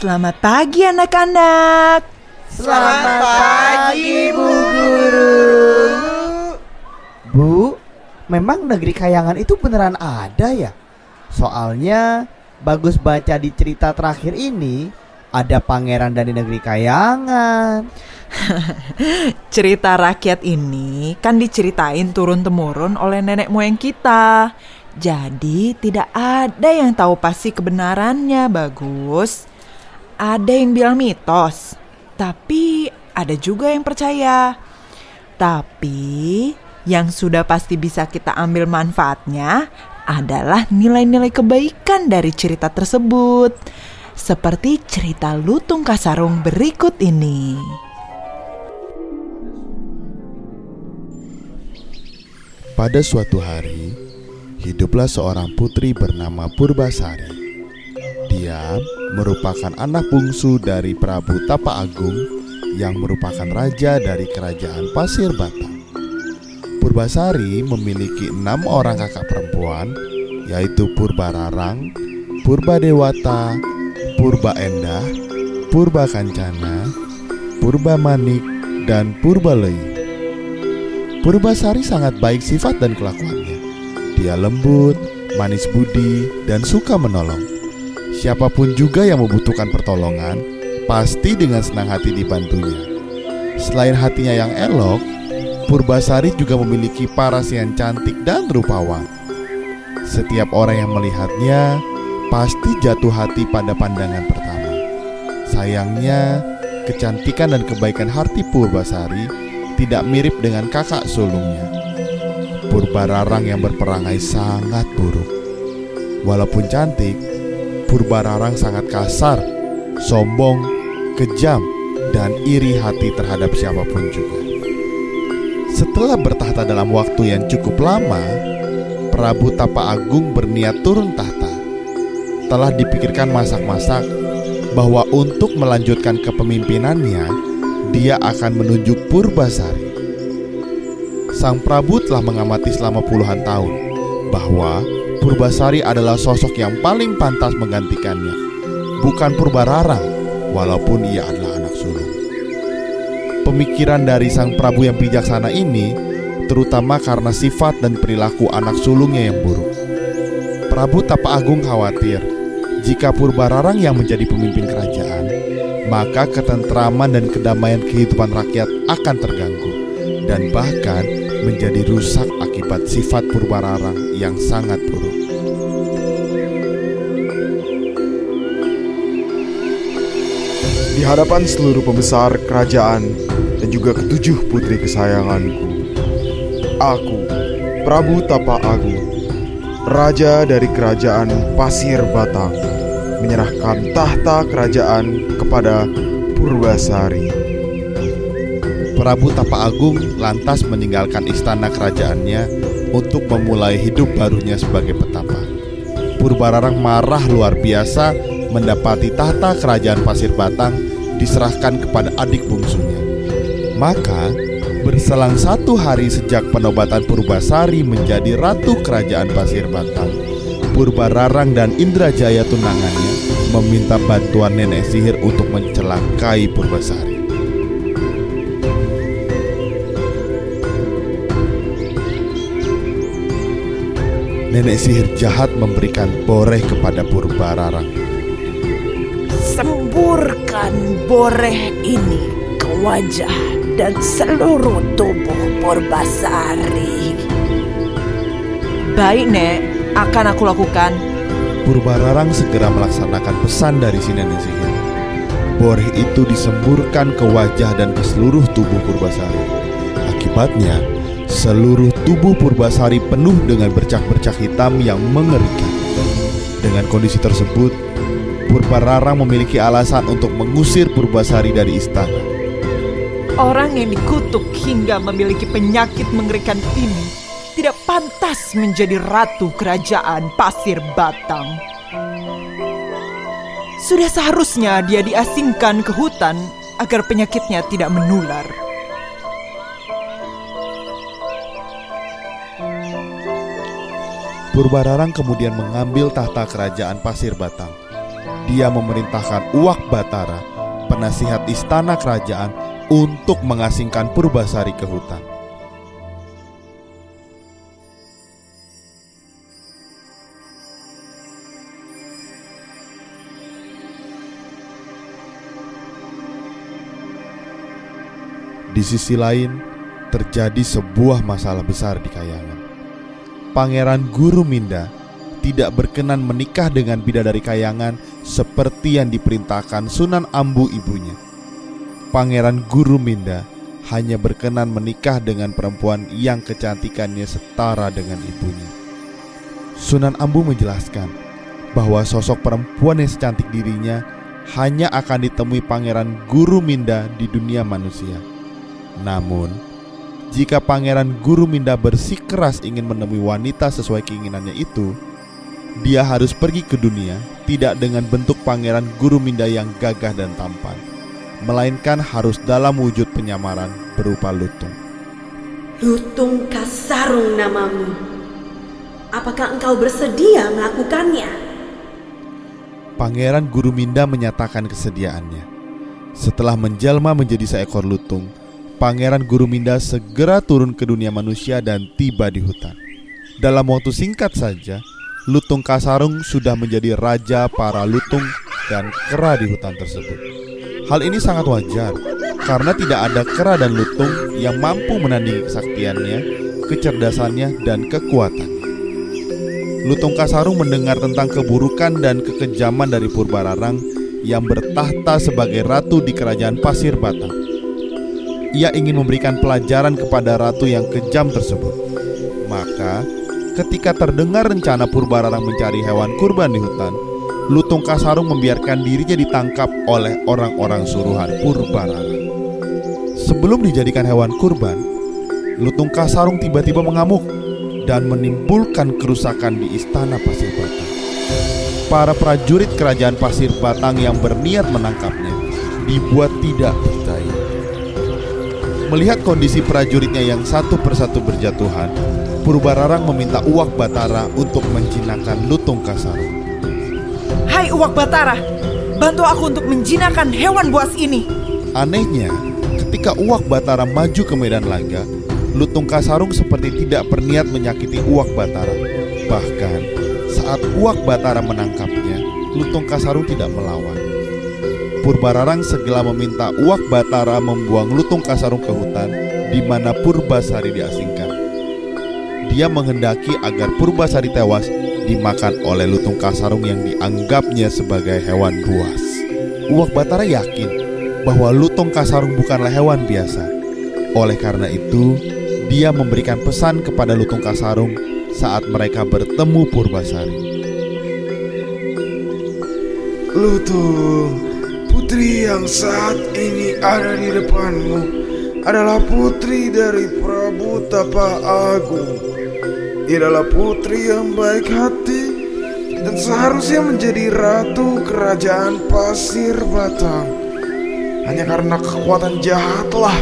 Selamat pagi anak-anak. Selamat pagi Bu Guru. Bu, memang negeri kayangan itu beneran ada ya? Soalnya bagus baca di cerita terakhir ini ada pangeran dari negeri kayangan. Cerita rakyat ini kan diceritain turun-temurun oleh nenek moyang kita. Jadi tidak ada yang tahu pasti kebenarannya, bagus. Ada yang bilang mitos, tapi ada juga yang percaya. Tapi yang sudah pasti bisa kita ambil manfaatnya adalah nilai-nilai kebaikan dari cerita tersebut. Seperti cerita Lutung Kasarung berikut ini. Pada suatu hari, hiduplah seorang putri bernama Purbasari. Dia merupakan anak bungsu dari Prabu Tapa Agung yang merupakan raja dari kerajaan Pasir Batang. Purbasari memiliki enam orang kakak perempuan, yaitu Purbararang, Purba Dewata, Purba Endah, Purba Kancana, Purba Manik, dan Purba Lei. Purbasari sangat baik sifat dan kelakuannya. Dia lembut, manis budi, dan suka menolong. Siapa pun juga yang membutuhkan pertolongan, pasti dengan senang hati dibantunya. Selain hatinya yang elok, Purbasari juga memiliki paras yang cantik dan rupawan. Setiap orang yang melihatnya pasti jatuh hati pada pandangan pertama. Sayangnya, kecantikan dan kebaikan hati Purbasari tidak mirip dengan kakak sulungnya. Purbararang yang berperangai sangat buruk. Walaupun cantik, Purbararang sangat kasar, sombong, kejam, dan iri hati terhadap siapa pun juga. Setelah bertahta dalam waktu yang cukup lama, Prabu Tapa Agung berniat turun tahta. Telah dipikirkan masak-masak bahwa untuk melanjutkan kepemimpinannya, dia akan menunjuk Purbasari. Sang Prabu telah mengamati selama puluhan tahun bahwa Purbasari adalah sosok yang paling pantas menggantikannya, bukan Purbararang, walaupun ia adalah anak sulung. Pemikiran dari sang Prabu yang bijaksana ini terutama karena sifat dan perilaku anak sulungnya yang buruk. Prabu Tapa Agung khawatir jika Purbararang yang menjadi pemimpin kerajaan maka ketentraman dan kedamaian kehidupan rakyat akan terganggu dan bahkan menjadi rusak akibat sifat Purbararang yang sangat buruk. Di hadapan seluruh pembesar kerajaan dan juga ketujuh putri kesayanganku, aku, Prabu Tapa Agung, Raja dari Kerajaan Pasir Batang, menyerahkan tahta kerajaan kepada Purbasari. Prabu Tapa Agung lantas meninggalkan istana kerajaannya untuk memulai hidup barunya sebagai petapa. Purbararang marah luar biasa mendapati tahta kerajaan Pasir Batang diserahkan kepada adik bungsunya. Maka, berselang satu hari sejak penobatan Purbasari menjadi ratu kerajaan Pasir Batang, Purbararang dan Indrajaya tunangannya meminta bantuan nenek sihir untuk mencelakai Purbasari. Nenek sihir jahat memberikan boreh kepada Purbararang. Semburkan boreh ini ke wajah dan seluruh tubuh Purbasari. Baik, Nek, akan aku lakukan. Purbararang segera melaksanakan pesan dari si nenek sihir. Boreh itu disemburkan ke wajah dan ke seluruh tubuh Purbasari. Akibatnya, seluruh tubuh Purbasari penuh dengan bercak-bercak hitam yang mengerikan. Dengan kondisi tersebut, Purbararang memiliki alasan untuk mengusir Purbasari dari istana. Orang yang dikutuk hingga memiliki penyakit mengerikan ini tidak pantas menjadi ratu kerajaan Pasir Batang. Sudah seharusnya dia diasingkan ke hutan agar penyakitnya tidak menular. Purbararang kemudian mengambil tahta kerajaan Pasir Batang. dia memerintahkan Uwak Batara, penasihat istana kerajaan, untuk mengasingkan Purbasari ke hutan. Di sisi lain, terjadi sebuah masalah besar di Kayangan. Pangeran Guru Minda tidak berkenan menikah dengan bidadari Kayangan seperti yang diperintahkan Sunan Ambu ibunya. Pangeran Guru Minda hanya berkenan menikah dengan perempuan yang kecantikannya setara dengan ibunya. Sunan Ambu menjelaskan bahwa sosok perempuan yang secantik dirinya hanya akan ditemui Pangeran Guru Minda di dunia manusia. Namun, jika Pangeran Guru Minda bersikeras ingin menemui wanita sesuai keinginannya itu, dia harus pergi ke dunia tidak dengan bentuk Pangeran Guru Minda yang gagah dan tampan, melainkan harus dalam wujud penyamaran berupa lutung. Lutung Kasarung namamu. Apakah engkau bersedia melakukannya? Pangeran Guru Minda menyatakan kesediaannya. Setelah menjelma menjadi seekor lutung, Pangeran Guru Minda segera turun ke dunia manusia dan tiba di hutan. Dalam waktu singkat saja, Lutung Kasarung sudah menjadi raja para lutung dan kera di hutan tersebut. Hal ini sangat wajar karena tidak ada kera dan lutung yang mampu menandingi kesaktiannya, kecerdasannya, dan kekuatannya. Lutung Kasarung mendengar tentang keburukan dan kekejaman dari Purbararang yang bertahta sebagai ratu di kerajaan Pasir Batang ia ingin memberikan pelajaran kepada ratu yang kejam tersebut. Maka, ketika terdengar rencana Purbararang mencari hewan kurban di hutan, Lutung Kasarung membiarkan dirinya ditangkap oleh orang-orang suruhan Purbararang. Sebelum dijadikan hewan kurban, Lutung Kasarung tiba-tiba mengamuk dan menimbulkan kerusakan di istana Pasir Batang. Para prajurit kerajaan Pasir Batang yang berniat menangkapnya dibuat tidak. Melihat kondisi prajuritnya yang satu persatu berjatuhan, Purbararang meminta Uwak Batara untuk menjinakkan Lutung Kasarung. Hai Uwak Batara, bantu aku untuk menjinakkan hewan buas ini. Anehnya, ketika Uwak Batara maju ke medan laga, Lutung Kasarung seperti tidak berniat menyakiti Uwak Batara. Bahkan, saat Uwak Batara menangkapnya, Lutung Kasarung tidak melawan. Purbararang segera meminta Uwak Batara membuang Lutung Kasarung ke hutan di mana Purbasari diasingkan. Dia menghendaki agar Purbasari tewas dimakan oleh Lutung Kasarung yang dianggapnya sebagai hewan buas. Uwak Batara yakin bahwa Lutung Kasarung bukanlah hewan biasa. Oleh karena itu, dia memberikan pesan kepada Lutung Kasarung saat mereka bertemu Purbasari. Lutung, Putri yang saat ini ada di depanmu adalah putri dari Prabu Tapa Agung. Adalah putri yang baik hati dan seharusnya menjadi ratu kerajaan Pasir Batang. Hanya karena kekuatan jahatlah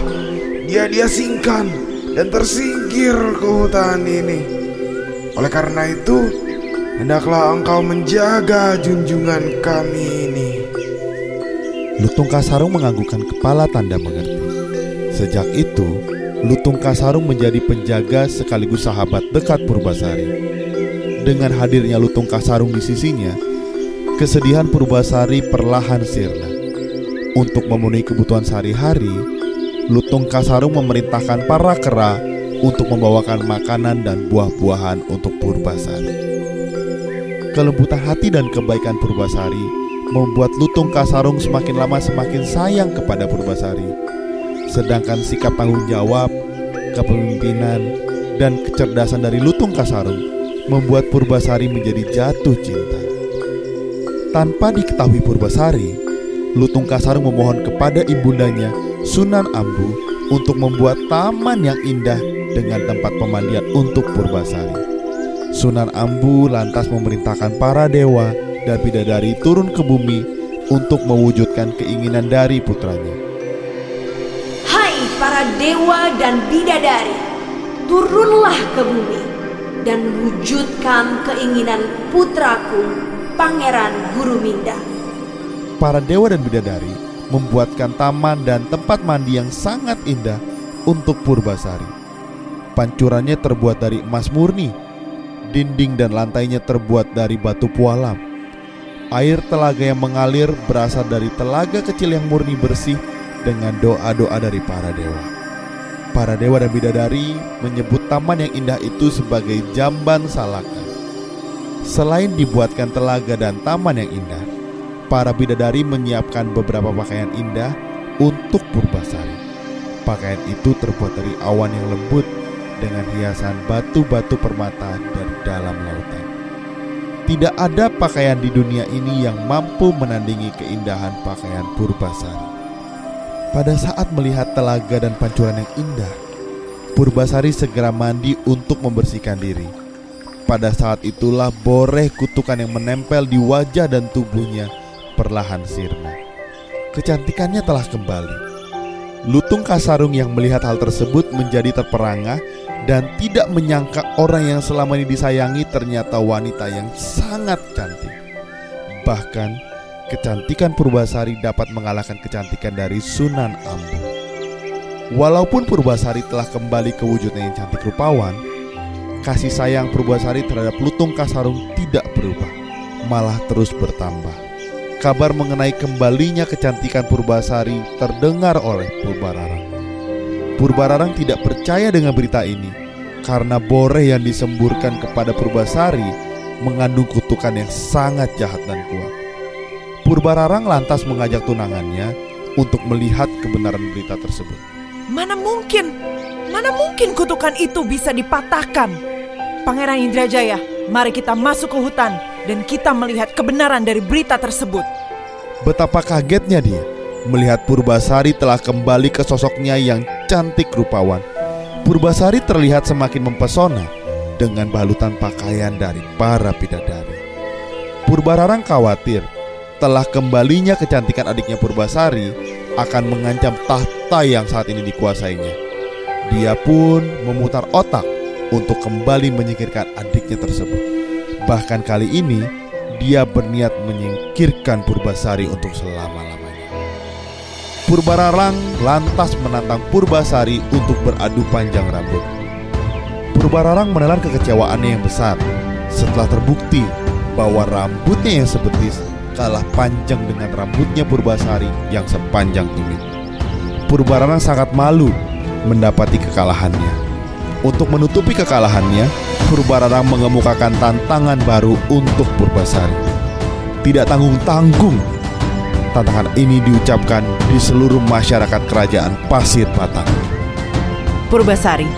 dia diasingkan dan tersingkir ke hutan ini. Oleh karena itu, hendaklah engkau menjaga junjungan kami ini. Lutung Kasarung menganggukkan kepala tanda mengerti. Sejak itu, Lutung Kasarung menjadi penjaga sekaligus sahabat dekat Purbasari. Dengan hadirnya Lutung Kasarung di sisinya, kesedihan Purbasari perlahan sirna. Untuk memenuhi kebutuhan sehari-hari, Lutung Kasarung memerintahkan para kera untuk membawakan makanan dan buah-buahan untuk Purbasari. Kelembutan hati dan kebaikan Purbasari membuat Lutung Kasarung semakin lama semakin sayang kepada Purbasari. Sedangkan sikap tanggung jawab, kepemimpinan, dan kecerdasan dari Lutung Kasarung membuat Purbasari menjadi jatuh cinta. Tanpa diketahui Purbasari, Lutung Kasarung memohon kepada ibundanya Sunan Ambu untuk membuat taman yang indah dengan tempat pemandian untuk Purbasari. Sunan Ambu lantas memerintahkan para dewa dan bidadari turun ke bumi untuk mewujudkan keinginan dari putranya. Hai para dewa dan bidadari, turunlah ke bumi dan wujudkan keinginan putraku, Pangeran Guru Minda. para dewa dan bidadari membuatkan taman dan tempat mandi yang sangat indah untuk Purbasari. Pancurannya terbuat dari emas murni, dinding dan lantainya terbuat dari batu pualam. Air telaga yang mengalir berasal dari telaga kecil yang murni bersih dengan doa-doa dari para dewa. Para dewa dan bidadari menyebut taman yang indah itu sebagai jamban salaka. Selain dibuatkan telaga dan taman yang indah, para bidadari menyiapkan beberapa pakaian indah untuk Purbasari. Pakaian itu terbuat dari awan yang lembut dengan hiasan batu-batu permata dari dalam lautan. Tidak ada pakaian di dunia ini yang mampu menandingi keindahan pakaian Purbasari. Pada saat melihat telaga dan pancuran yang indah, Purbasari segera mandi untuk membersihkan diri. Pada saat itulah boreh kutukan yang menempel di wajah dan tubuhnya perlahan sirna. Kecantikannya telah kembali. Lutung Kasarung yang melihat hal tersebut menjadi terperangah dan tidak menyangka orang yang selama ini disayangi ternyata wanita yang sangat cantik. Bahkan kecantikan Purbasari dapat mengalahkan kecantikan dari Sunan Ambu. Walaupun Purbasari telah kembali ke wujudnya yang cantik rupawan, kasih sayang Purbasari terhadap Lutung Kasarung tidak berubah, malah terus bertambah. Kabar mengenai kembalinya kecantikan Purbasari terdengar oleh Purbararang. Purbararang tidak percaya dengan berita ini karena boreh yang disemburkan kepada Purbasari mengandung kutukan yang sangat jahat dan kuat. Purbararang lantas mengajak tunangannya untuk melihat kebenaran berita tersebut. Mana mungkin? Mana mungkin kutukan itu bisa dipatahkan? Pangeran Indrajaya, mari kita masuk ke hutan dan kita melihat kebenaran dari berita tersebut. Betapa kagetnya dia melihat Purbasari telah kembali ke sosoknya yang cantik rupawan. Purbasari terlihat semakin mempesona dengan balutan pakaian dari para bidadari. Purbararang khawatir telah kembalinya kecantikan adiknya Purbasari akan mengancam tahta yang saat ini dikuasainya. Dia pun memutar otak untuk kembali menyingkirkan adiknya tersebut. Bahkan kali ini dia berniat menyingkirkan Purbasari untuk selama-lamanya. Purbararang lantas menantang Purbasari untuk beradu panjang rambut. Purbararang menelan kekecewaannya yang besar setelah terbukti bahwa rambutnya yang sebetis kalah panjang dengan rambutnya Purbasari yang sepanjang tumit. Purbararang sangat malu mendapati kekalahannya. Untuk menutupi kekalahannya, Purbararang mengemukakan tantangan baru untuk Purbasari. Tidak tanggung-tanggung, tantangan ini diucapkan di seluruh masyarakat kerajaan Pasir Batang. Purbasari,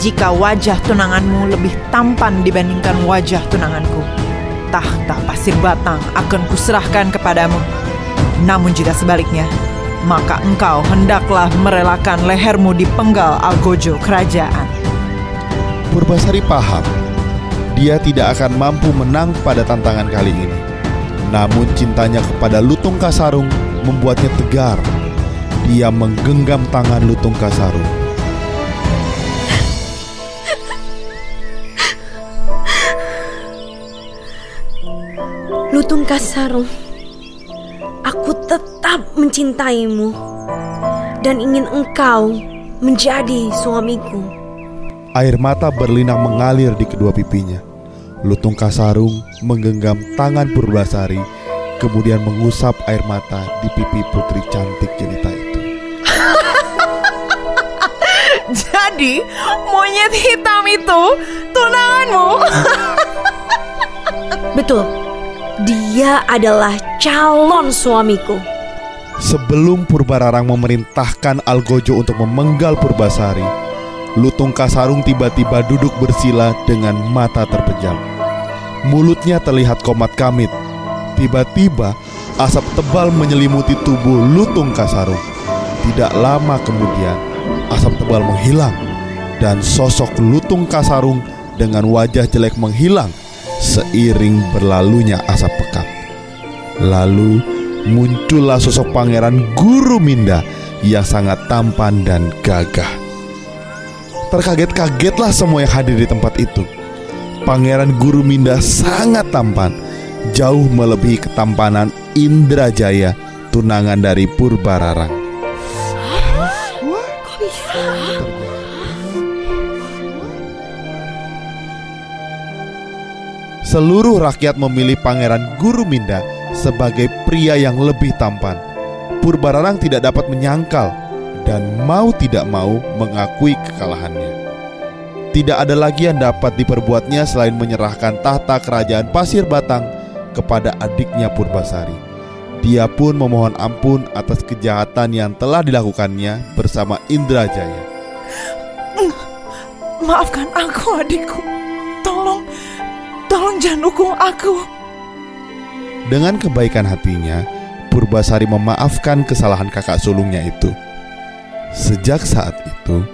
jika wajah tunanganmu lebih tampan dibandingkan wajah tunanganku, tahta Pasir Batang akan kuserahkan kepadamu. Namun jika sebaliknya, maka engkau hendaklah merelakan lehermu dipenggal Algojo kerajaan. Purbasari paham dia tidak akan mampu menang pada tantangan kali ini. Namun cintanya kepada Lutung Kasarung membuatnya tegar. Dia menggenggam tangan Lutung Kasarung. Lutung Kasarung, aku tetap mencintaimu dan ingin engkau menjadi suamiku. Air mata berlinang mengalir di kedua pipinya. Lutung Kasarung menggenggam tangan Purbasari, kemudian mengusap air mata di pipi putri cantik jelita itu. Jadi, monyet hitam itu tunanganmu. Betul, dia adalah calon suamiku. Sebelum Purbararang memerintahkan Algojo untuk memenggal Purbasari, Lutung Kasarung tiba-tiba duduk bersila dengan mata terpejam. Mulutnya terlihat komat kamit. Tiba-tiba asap tebal menyelimuti tubuh Lutung Kasarung. Tidak lama kemudian, asap tebal menghilang dan sosok Lutung Kasarung dengan wajah jelek menghilang seiring berlalunya asap pekat. Lalu muncullah sosok pangeran Guru Minda yang sangat tampan dan gagah. Terkaget-kagetlah semua yang hadir di tempat itu. Pangeran Guru Minda sangat tampan, jauh melebihi ketampanan Indrajaya, tunangan dari Purbararang. Seluruh rakyat memilih Pangeran Guru Minda sebagai pria yang lebih tampan. Purbararang tidak dapat menyangkal dan mau tidak mau mengakui kekalahannya. Tidak ada lagi yang dapat diperbuatnya selain menyerahkan tahta kerajaan Pasir Batang kepada adiknya Purbasari. Dia pun memohon ampun atas kejahatan yang telah dilakukannya bersama Indrajaya. Maafkan aku adikku. Tolong, tolong jangan hukum aku. Dengan kebaikan hatinya, Purbasari memaafkan kesalahan kakak sulungnya itu. Sejak saat itu,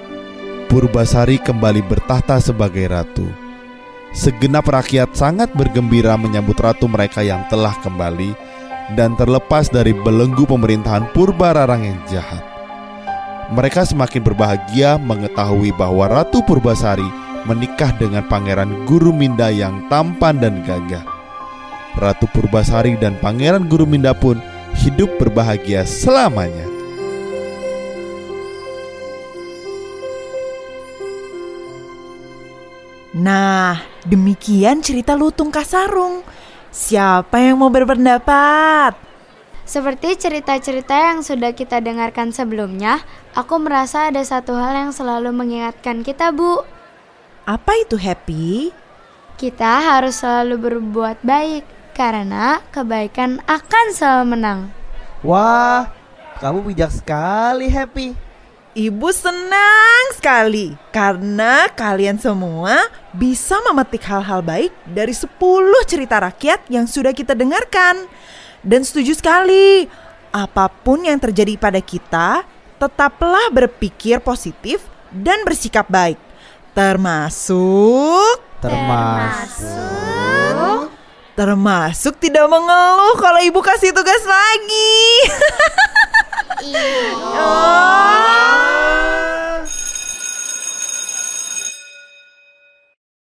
Purbasari kembali bertahta sebagai ratu. Segenap rakyat sangat bergembira menyambut ratu mereka yang telah kembali dan terlepas dari belenggu pemerintahan Purbararang yang jahat. Mereka semakin berbahagia mengetahui bahwa Ratu Purbasari menikah dengan Pangeran Guru Minda yang tampan dan gagah. Ratu Purbasari dan Pangeran Guru Minda pun hidup berbahagia selamanya. Nah, demikian cerita Lutung Kasarung. Siapa yang mau berpendapat? Seperti cerita-cerita yang sudah kita dengarkan sebelumnya, aku merasa ada satu hal yang selalu mengingatkan kita, Bu. Apa itu happy? Kita harus selalu berbuat baik karena kebaikan akan selalu menang. Wah, kamu bijak sekali, Happy. Ibu senang sekali karena kalian semua bisa memetik hal-hal baik dari 10 cerita rakyat yang sudah kita dengarkan. Dan setuju sekali, apa pun yang terjadi pada kita, tetaplah berpikir positif dan bersikap baik. Termasuk Termasuk termasuk tidak mengeluh kalau ibu kasih tugas lagi. 哦。